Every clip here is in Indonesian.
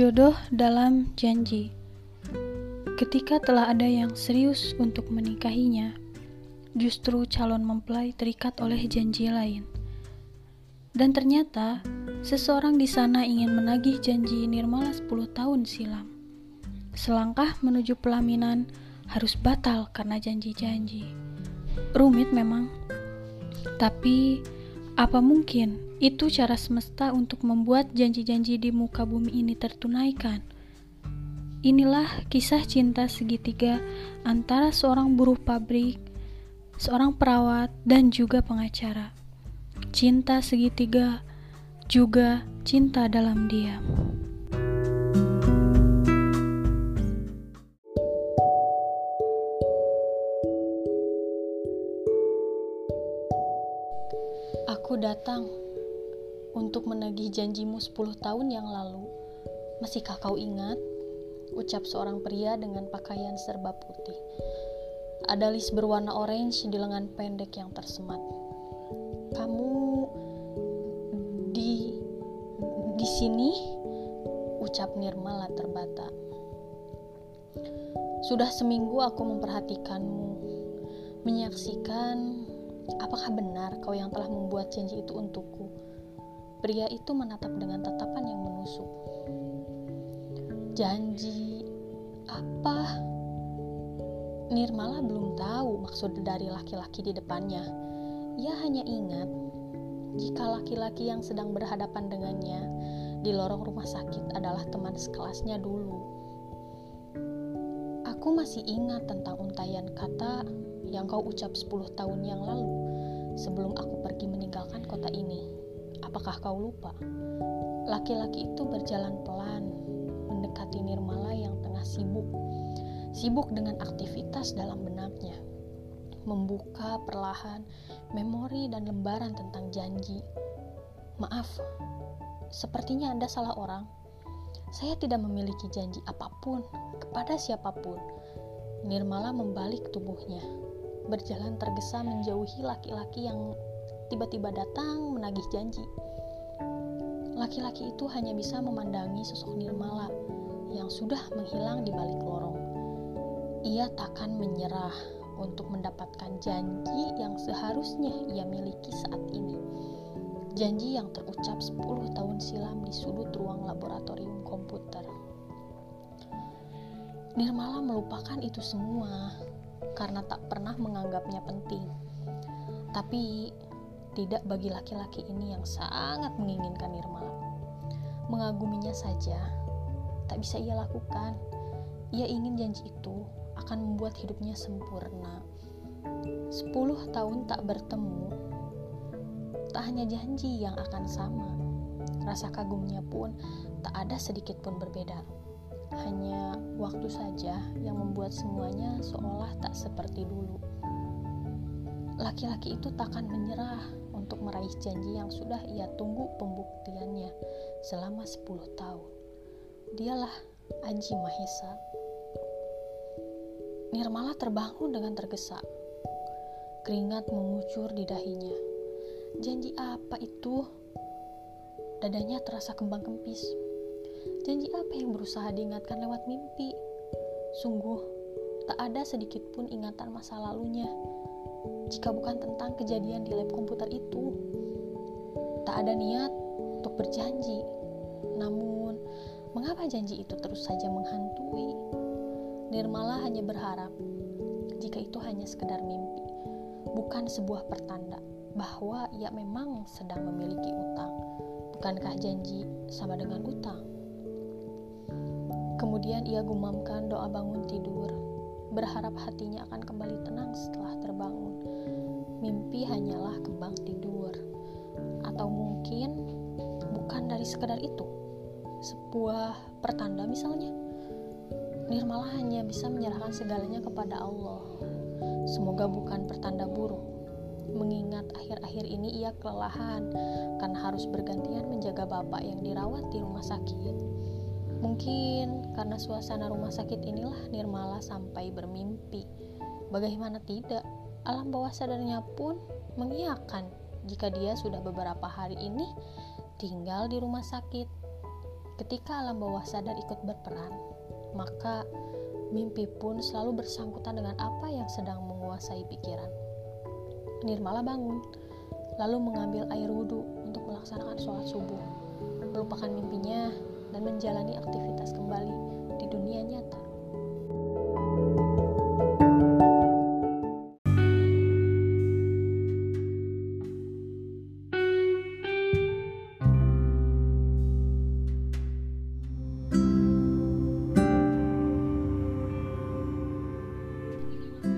Jodoh dalam janji. Ketika telah ada yang serius untuk menikahinya, justru calon mempelai terikat oleh janji lain. Dan ternyata, seseorang di sana ingin menagih janji Nirmala 10 tahun silam. Selangkah menuju pelaminan harus batal karena janji-janji. Rumit memang, tapi apa mungkin itu cara semesta untuk membuat janji-janji di muka bumi ini tertunaikan? Inilah kisah cinta segitiga antara seorang buruh pabrik, seorang perawat, dan juga pengacara. Cinta segitiga juga cinta dalam diam. Untuk menagih janjimu 10 tahun yang lalu. Masihkah kau ingat? Ucap seorang pria dengan pakaian serba putih. Ada list berwarna orange di lengan pendek yang tersemat. Kamu di di sini? Ucap Nirmala terbata. Sudah seminggu aku memperhatikanmu, menyaksikan Apakah benar kau yang telah membuat janji itu untukku? Pria itu menatap dengan tatapan yang menusuk. Janji apa? Nirmala belum tahu maksud dari laki-laki di depannya. Ia hanya ingat jika laki-laki yang sedang berhadapan dengannya di lorong rumah sakit adalah teman sekelasnya dulu. Aku masih ingat tentang untayan kata yang kau ucap 10 tahun yang lalu sebelum aku pergi meninggalkan kota ini. Apakah kau lupa? Laki-laki itu berjalan pelan mendekati Nirmala yang tengah sibuk. Sibuk dengan aktivitas dalam benaknya. Membuka perlahan memori dan lembaran tentang janji. Maaf, sepertinya Anda salah orang. Saya tidak memiliki janji apa pun kepada siapa pun. Nirmala membalik tubuhnya berjalan tergesa menjauhi laki-laki yang tiba-tiba datang menagih janji. Laki-laki itu hanya bisa memandangi sosok Nirmala yang sudah menghilang di balik lorong. Ia takkan menyerah untuk mendapatkan janji yang seharusnya ia miliki saat ini. Janji yang terucap 10 tahun silam di sudut ruang laboratorium komputer. Nirmala melupakan itu semua karena tak pernah menganggapnya penting. Tapi tidak bagi laki-laki ini yang sangat menginginkan Nirmala. Mengaguminya saja tak bisa ia lakukan. Ia ingin janji itu akan membuat hidupnya sempurna. Sepuluh tahun tak bertemu, tak hanya janji yang akan sama, rasa kagumnya pun tak ada sedikit pun berbeda. Hanya waktu saja yang membuat semuanya seolah tak seperti dulu. Laki-laki itu takkan menyerah untuk meraih janji yang sudah ia tunggu pembuktiannya selama 10 tahun. Dialah Aji Mahesa. Nirmala terbangun dengan tergesa. Keringat mengucur di dahinya. Janji apa itu? Dadanya terasa kembang kempis. Janji apa yang berusaha diingatkan lewat mimpi? Sungguh, tak ada sedikit pun ingatan masa lalunya. Jika bukan tentang kejadian di lab komputer itu, tak ada niat untuk berjanji. Namun, mengapa janji itu terus saja menghantui? Nirmala hanya berharap jika itu hanya sekedar mimpi, bukan sebuah pertanda bahwa ia memang sedang memiliki utang. Bukankah janji sama dengan utang? Kemudian ia gumamkan doa bangun tidur, berharap hatinya akan kembali tenang setelah terbangun. Mimpi hanyalah kembang tidur, atau mungkin bukan dari sekedar itu, sebuah pertanda misalnya. Nirmala hanya bisa menyerahkan segalanya kepada Allah. Semoga bukan pertanda buruk, mengingat akhir-akhir ini ia kelelahan karena harus bergantian menjaga bapak yang dirawat di rumah sakit. Mungkin karena suasana rumah sakit inilah Nirmala sampai bermimpi. Bagaimana tidak, alam bawah sadarnya pun mengiyakan jika dia sudah beberapa hari ini tinggal di rumah sakit. Ketika alam bawah sadar ikut berperan, maka mimpi pun selalu bersangkutan dengan apa yang sedang menguasai pikiran. Nirmala bangun, lalu mengambil air wudhu untuk melaksanakan sholat subuh, melupakan mimpinya dan menjalani aktivitas kembali di dunia nyata.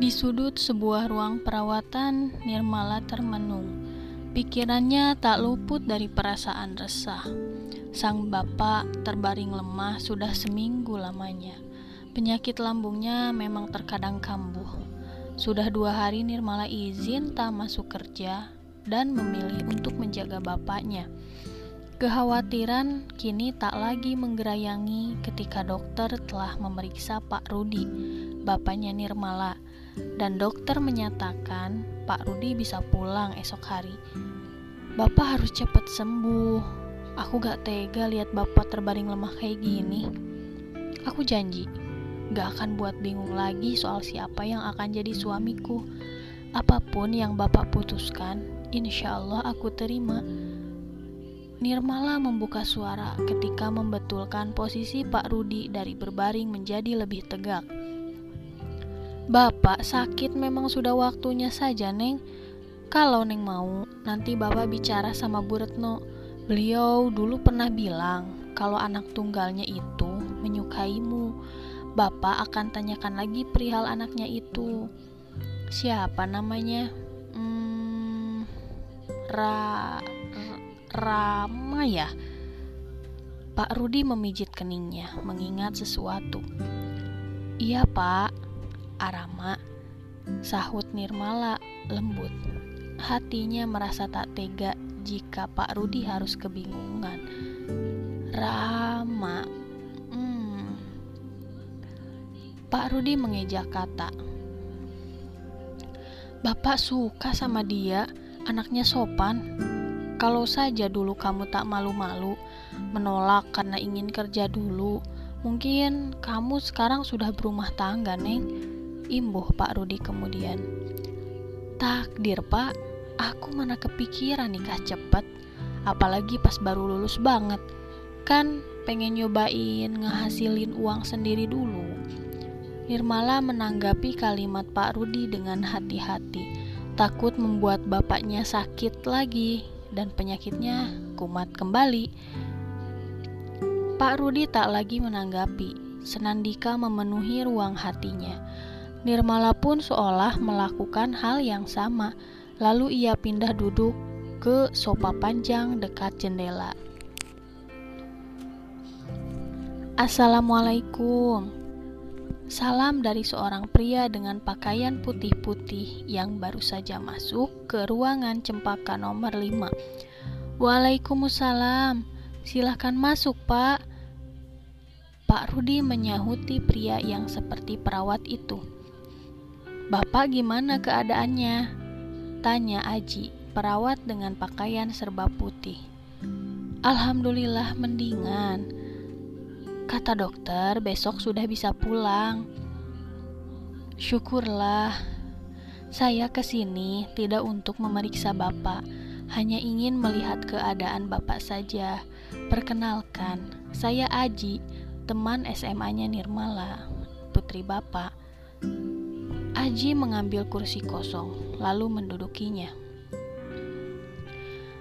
Di sudut sebuah ruang perawatan, Nirmala termenung. Pikirannya tak luput dari perasaan resah. Sang bapak terbaring lemah sudah seminggu lamanya. Penyakit lambungnya memang terkadang kambuh. Sudah dua hari Nirmala izin tak masuk kerja dan memilih untuk menjaga bapaknya. Kekhawatiran kini tak lagi menggerayangi ketika dokter telah memeriksa Pak Rudi, bapaknya Nirmala dan dokter menyatakan Pak Rudi bisa pulang esok hari. Bapak harus cepat sembuh. Aku gak tega lihat bapak terbaring lemah kayak gini. Aku janji, gak akan buat bingung lagi soal siapa yang akan jadi suamiku. Apa pun yang bapak putuskan, insya Allah aku terima. Nirmala membuka suara ketika membetulkan posisi Pak Rudi dari berbaring menjadi lebih tegak. Bapak sakit memang sudah waktunya saja, Neng. Kalau Neng mau, nanti Bapak bicara sama Bu Retno. Beliau dulu pernah bilang kalau anak tunggalnya itu menyukaimu. Bapak akan tanyakan lagi perihal anaknya itu. Siapa namanya? Hmm, Ra, Rama ya? Pak Rudi memijit keningnya, mengingat sesuatu. Iya, Pak. Arama, sahut Nirmala lembut. Hatinya merasa tak tega jika Pak Rudi harus kebingungan. Rama, hmm. Pak Rudi mengejak kata. Bapak suka sama dia, anaknya sopan. Kalau saja dulu kamu tak malu-malu, menolak karena ingin kerja dulu, mungkin kamu sekarang sudah berumah tangga, Neng imbuh Pak Rudi kemudian. Takdir Pak, aku mana kepikiran nikah cepet, apalagi pas baru lulus banget. Kan pengen nyobain ngehasilin uang sendiri dulu. Nirmala menanggapi kalimat Pak Rudi dengan hati-hati, takut membuat bapaknya sakit lagi dan penyakitnya kumat kembali. Pak Rudi tak lagi menanggapi, senandika memenuhi ruang hatinya. Nirmala pun seolah melakukan hal yang sama, lalu ia pindah duduk ke sofa panjang dekat jendela. Assalamualaikum. Salam dari seorang pria dengan pakaian putih-putih yang baru saja masuk ke ruangan cempaka nomor 5. Waalaikumsalam. Silahkan masuk, Pak. Pak Rudi menyahuti pria yang seperti perawat itu. Bapak gimana keadaannya? Tanya Aji, perawat dengan pakaian serba putih. Alhamdulillah mendingan. Kata dokter, besok sudah bisa pulang. Syukurlah. Saya ke sini tidak untuk memeriksa Bapak, hanya ingin melihat keadaan Bapak saja. Perkenalkan, saya Aji, teman SMA-nya Nirmala, putri Bapak. Aji mengambil kursi kosong, lalu mendudukinya.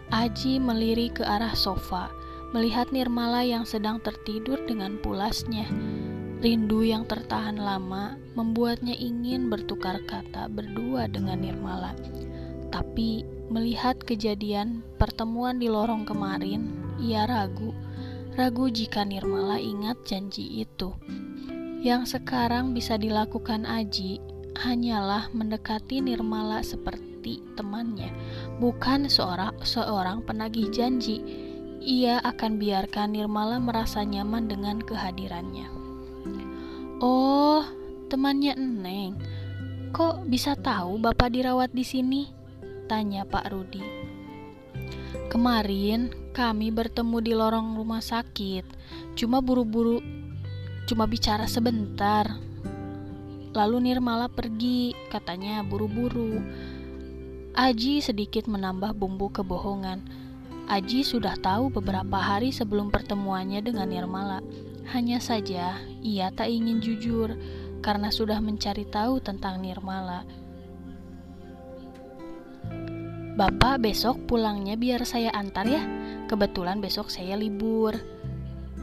Aji melirik ke arah sofa, melihat Nirmala yang sedang tertidur dengan pulasnya. Rindu yang tertahan lama membuatnya ingin bertukar kata berdua dengan Nirmala. Tapi melihat kejadian pertemuan di lorong kemarin, ia ragu. Ragu jika Nirmala ingat janji itu. Yang sekarang bisa dilakukan Aji hanyalah mendekati Nirmala seperti temannya, bukan seorang seorang penagih janji. Ia akan biarkan Nirmala merasa nyaman dengan kehadirannya. Oh, temannya Eneng. Kok bisa tahu Bapak dirawat di sini? Tanya Pak Rudi. Kemarin Kami bertemu di lorong rumah sakit. Cuma buru-buru, cuma bicara sebentar. Lalu Nirmala pergi, katanya buru-buru. Aji sedikit menambah bumbu kebohongan. Aji sudah tahu beberapa hari sebelum pertemuannya dengan Nirmala. Hanya saja ia tak ingin jujur karena sudah mencari tahu tentang Nirmala. Bapak besok pulangnya biar saya antar ya. Kebetulan besok saya libur.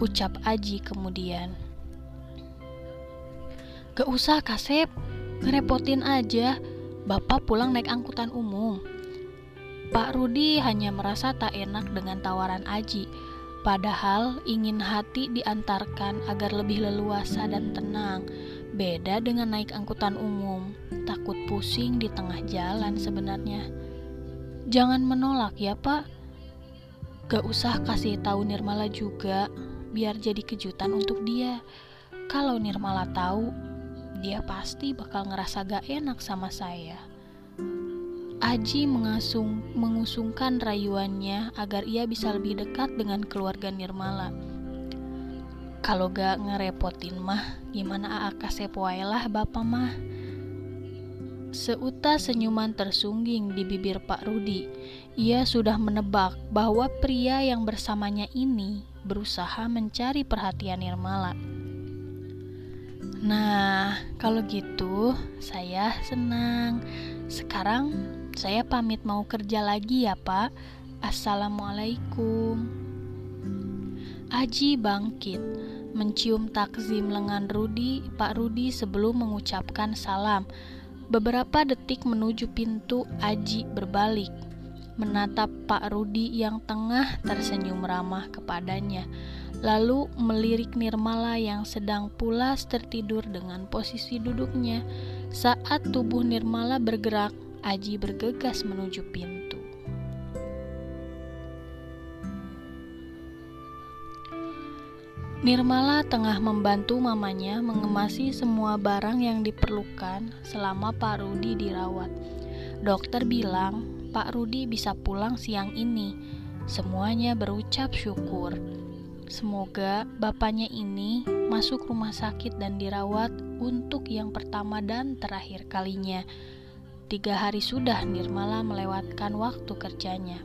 Ucap Aji kemudian. Gak usah Kasep, ngerepotin aja. Bapak pulang naik angkutan umum. Pak Rudi hanya merasa tak enak dengan tawaran Aji, padahal ingin hati diantarkan agar lebih leluasa dan tenang. Beda dengan naik angkutan umum, takut pusing di tengah jalan sebenarnya. Jangan menolak ya pak. Gak usah kasih tahu Nirmala juga, biar jadi kejutan untuk dia. Kalau Nirmala tahu, dia pasti bakal ngerasa gak enak sama saya. Aji mengasung, mengusungkan rayuannya agar ia bisa lebih dekat dengan keluarga Nirmala. Kalau gak ngerepotin mah, gimana Aka sepuailah bapak mah. Seuta senyuman tersungging di bibir Pak Rudi. Ia sudah menebak bahwa pria yang bersamanya ini berusaha mencari perhatian Nirmala. Nah, kalau gitu saya senang. Sekarang saya pamit mau kerja lagi ya, Pak. Assalamualaikum. Aji bangkit, mencium takzim lengan Rudi, Pak Rudi sebelum mengucapkan salam. Beberapa detik menuju pintu, Aji berbalik, menatap Pak Rudi yang tengah tersenyum ramah kepadanya, lalu melirik Nirmala yang sedang pulas tertidur dengan posisi duduknya. Saat tubuh Nirmala bergerak, Aji bergegas menuju pintu. Nirmala tengah membantu mamanya mengemasi semua barang yang diperlukan selama Pak Rudi dirawat. Dokter bilang Pak Rudi bisa pulang siang ini. Semuanya berucap syukur. Semoga bapaknya ini masuk rumah sakit dan dirawat untuk yang pertama dan terakhir kalinya. Tiga hari sudah Nirmala melewatkan waktu kerjanya.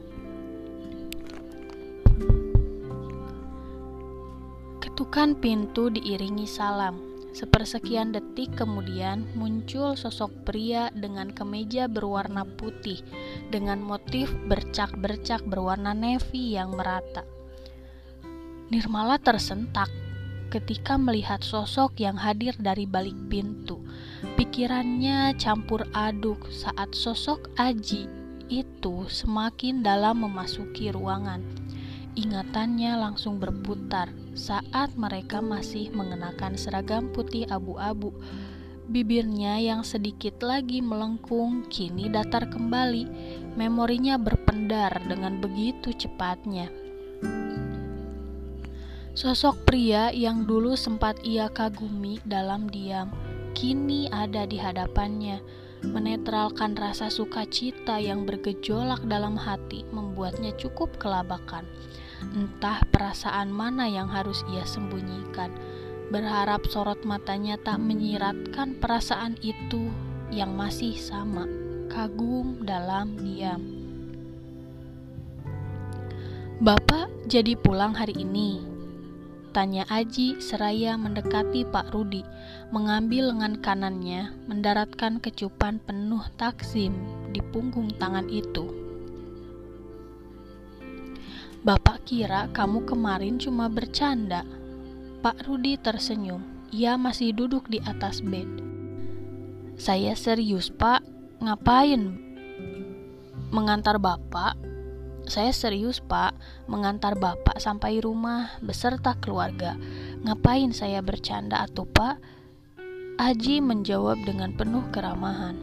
Ketukan pintu diiringi salam. Sepersekian detik kemudian muncul sosok pria dengan kemeja berwarna putih dengan motif bercak-bercak berwarna navy yang merata. Nirmala tersentak ketika melihat sosok yang hadir dari balik pintu. Pikirannya campur aduk saat sosok Aji itu semakin dalam memasuki ruangan. Ingatannya langsung berputar saat mereka masih mengenakan seragam putih abu-abu. Bibirnya yang sedikit lagi melengkung kini datar kembali. Memorinya berpendar dengan begitu cepatnya. Sosok pria yang dulu sempat ia kagumi dalam diam, kini ada di hadapannya. Menetralkan rasa sukacita yang bergejolak dalam hati membuatnya cukup kelabakan. Entah perasaan mana yang harus ia sembunyikan. Berharap sorot matanya tak menyiratkan perasaan itu yang masih sama, kagum dalam diam. Bapak jadi pulang hari ini? Tanya Aji seraya mendekati Pak Rudi, mengambil lengan kanannya, mendaratkan kecupan penuh takzim di punggung tangan itu. Bapak kira kamu kemarin cuma bercanda. Pak Rudi tersenyum. Ia masih duduk di atas bed. Saya serius, Pak. Ngapain? Mengantar Bapak? Saya serius, Pak. Mengantar Bapak sampai rumah beserta keluarga. Ngapain saya bercanda atau Pak? Aji menjawab dengan penuh keramahan.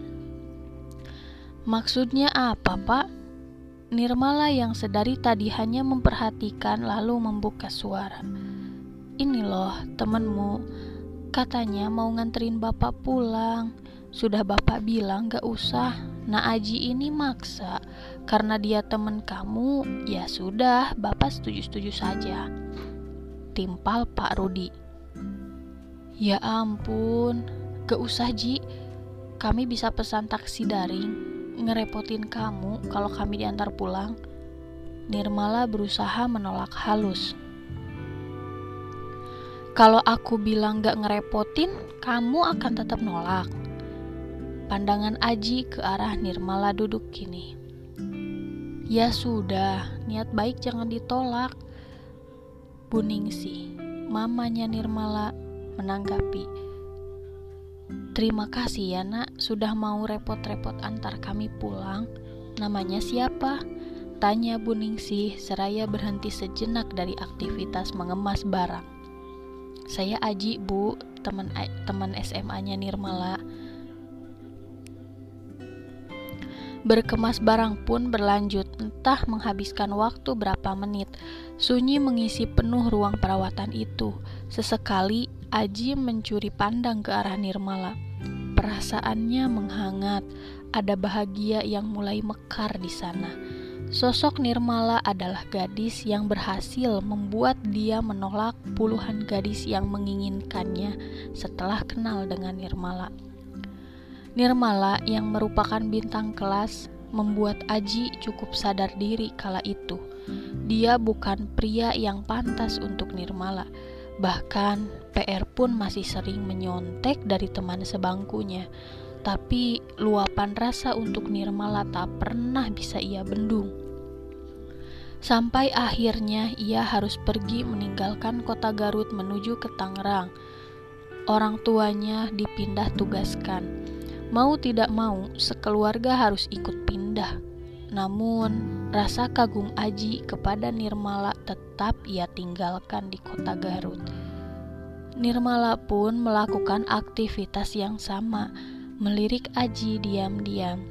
Maksudnya apa, Pak? Nirmala yang sedari tadi hanya memperhatikan lalu membuka suara. Ini loh temenmu, katanya mau nganterin bapak pulang. Sudah bapak bilang gak usah, Nah Aji ini maksa karena dia teman kamu, ya sudah, Bapak setuju-setuju saja. Timpal Pak Rudi. Ya ampun, gak usah Ji, kami bisa pesan taksi daring, ngerepotin kamu kalau kami diantar pulang. Nirmala berusaha menolak halus. Kalau aku bilang gak ngerepotin, kamu akan tetap nolak. Pandangan Aji ke arah Nirmala duduk kini. Ya sudah, niat baik jangan ditolak. Buningsi, mamanya Nirmala menanggapi. Terima kasih ya nak, sudah mau repot-repot antar kami pulang. Namanya siapa? Tanya Buningsih seraya berhenti sejenak dari aktivitas mengemas barang. Saya Aji bu, teman teman SMA-nya Nirmala. Berkemas barang pun berlanjut, entah menghabiskan waktu berapa menit. Sunyi mengisi penuh ruang perawatan itu. Sesekali Aji mencuri pandang ke arah Nirmala. Perasaannya menghangat, ada bahagia yang mulai mekar di sana. Sosok Nirmala adalah gadis yang berhasil membuat dia menolak puluhan gadis yang menginginkannya setelah kenal dengan Nirmala. Nirmala yang merupakan bintang kelas membuat Aji cukup sadar diri kala itu. Dia bukan pria yang pantas untuk Nirmala. Bahkan PR pun masih sering menyontek dari teman sebangkunya. Tapi luapan rasa untuk Nirmala tak pernah bisa ia bendung. Sampai akhirnya ia harus pergi meninggalkan kota Garut menuju ke Tangerang. Orang tuanya dipindah tugaskan Mau tidak mau, sekeluarga harus ikut pindah. Namun, rasa kagum Aji kepada Nirmala tetap ia tinggalkan di kota Garut. Nirmala pun melakukan aktivitas yang sama, melirik Aji diam-diam.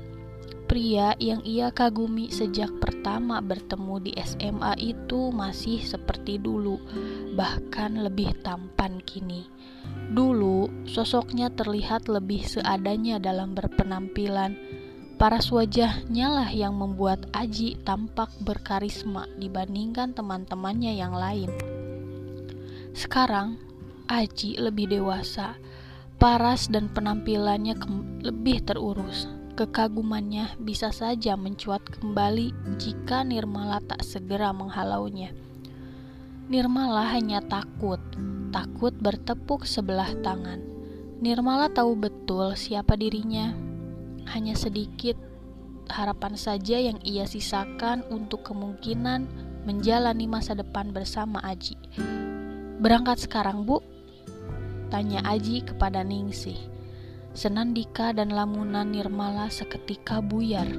Pria yang ia kagumi sejak pertama bertemu di SMA itu masih seperti dulu, bahkan lebih tampan kini. Dulu, sosoknya terlihat lebih seadanya dalam berpenampilan. Paras wajahnya lah yang membuat Aji tampak berkarisma dibandingkan teman-temannya yang lain. Sekarang, Aji lebih dewasa, paras dan penampilannya lebih terurus. Kekagumannya bisa saja mencuat kembali jika Nirmala tak segera menghalaunya. Nirmala hanya takut takut bertepuk sebelah tangan. Nirmala tahu betul siapa dirinya. Hanya sedikit harapan saja yang ia sisakan untuk kemungkinan menjalani masa depan bersama Aji. Berangkat sekarang, Bu? Tanya Aji kepada Ningsih. Senandika dan lamunan Nirmala seketika buyar.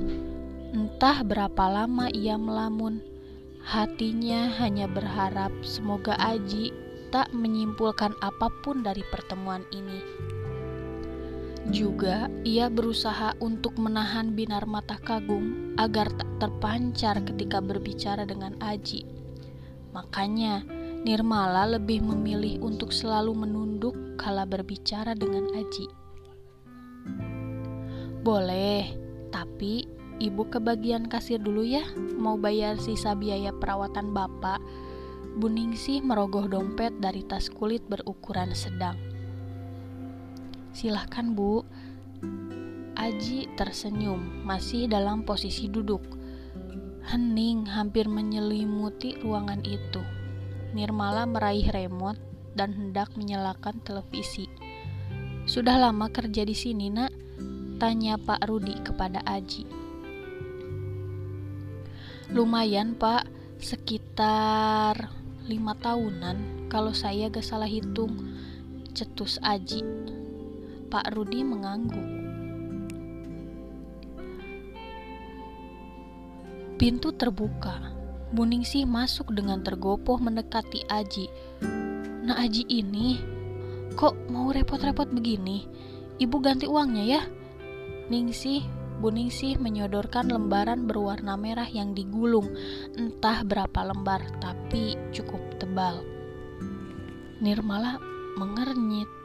Entah berapa lama ia melamun. Hatinya hanya berharap semoga Aji tak menyimpulkan apa pun dari pertemuan ini. Juga, ia berusaha untuk menahan binar mata kagum agar tak terpancar ketika berbicara dengan Aji. Makanya, Nirmala lebih memilih untuk selalu menunduk kala berbicara dengan Aji. Boleh, tapi ibu ke bagian kasir dulu ya, mau bayar sisa biaya perawatan bapak Buningsih merogoh dompet dari tas kulit berukuran sedang. Silahkan bu. Aji tersenyum, masih dalam posisi duduk. Hening hampir menyelimuti ruangan itu. Nirmala meraih remote dan hendak menyalakan televisi. Sudah lama kerja di sini, Nak? Tanya Pak Rudi kepada Aji. Lumayan, Pak. Sekitar lima tahunan kalau saya gak salah hitung. Cetus Aji. Pak Rudi mengangguk. Pintu terbuka. Buningsih masuk dengan tergopoh mendekati Aji. Nah Aji ini kok mau repot-repot begini? Ibu ganti uangnya ya? Ningsih Buningsih menyodorkan lembaran berwarna merah yang digulung, entah berapa lembar, tapi cukup tebal. Nirmala mengernyit.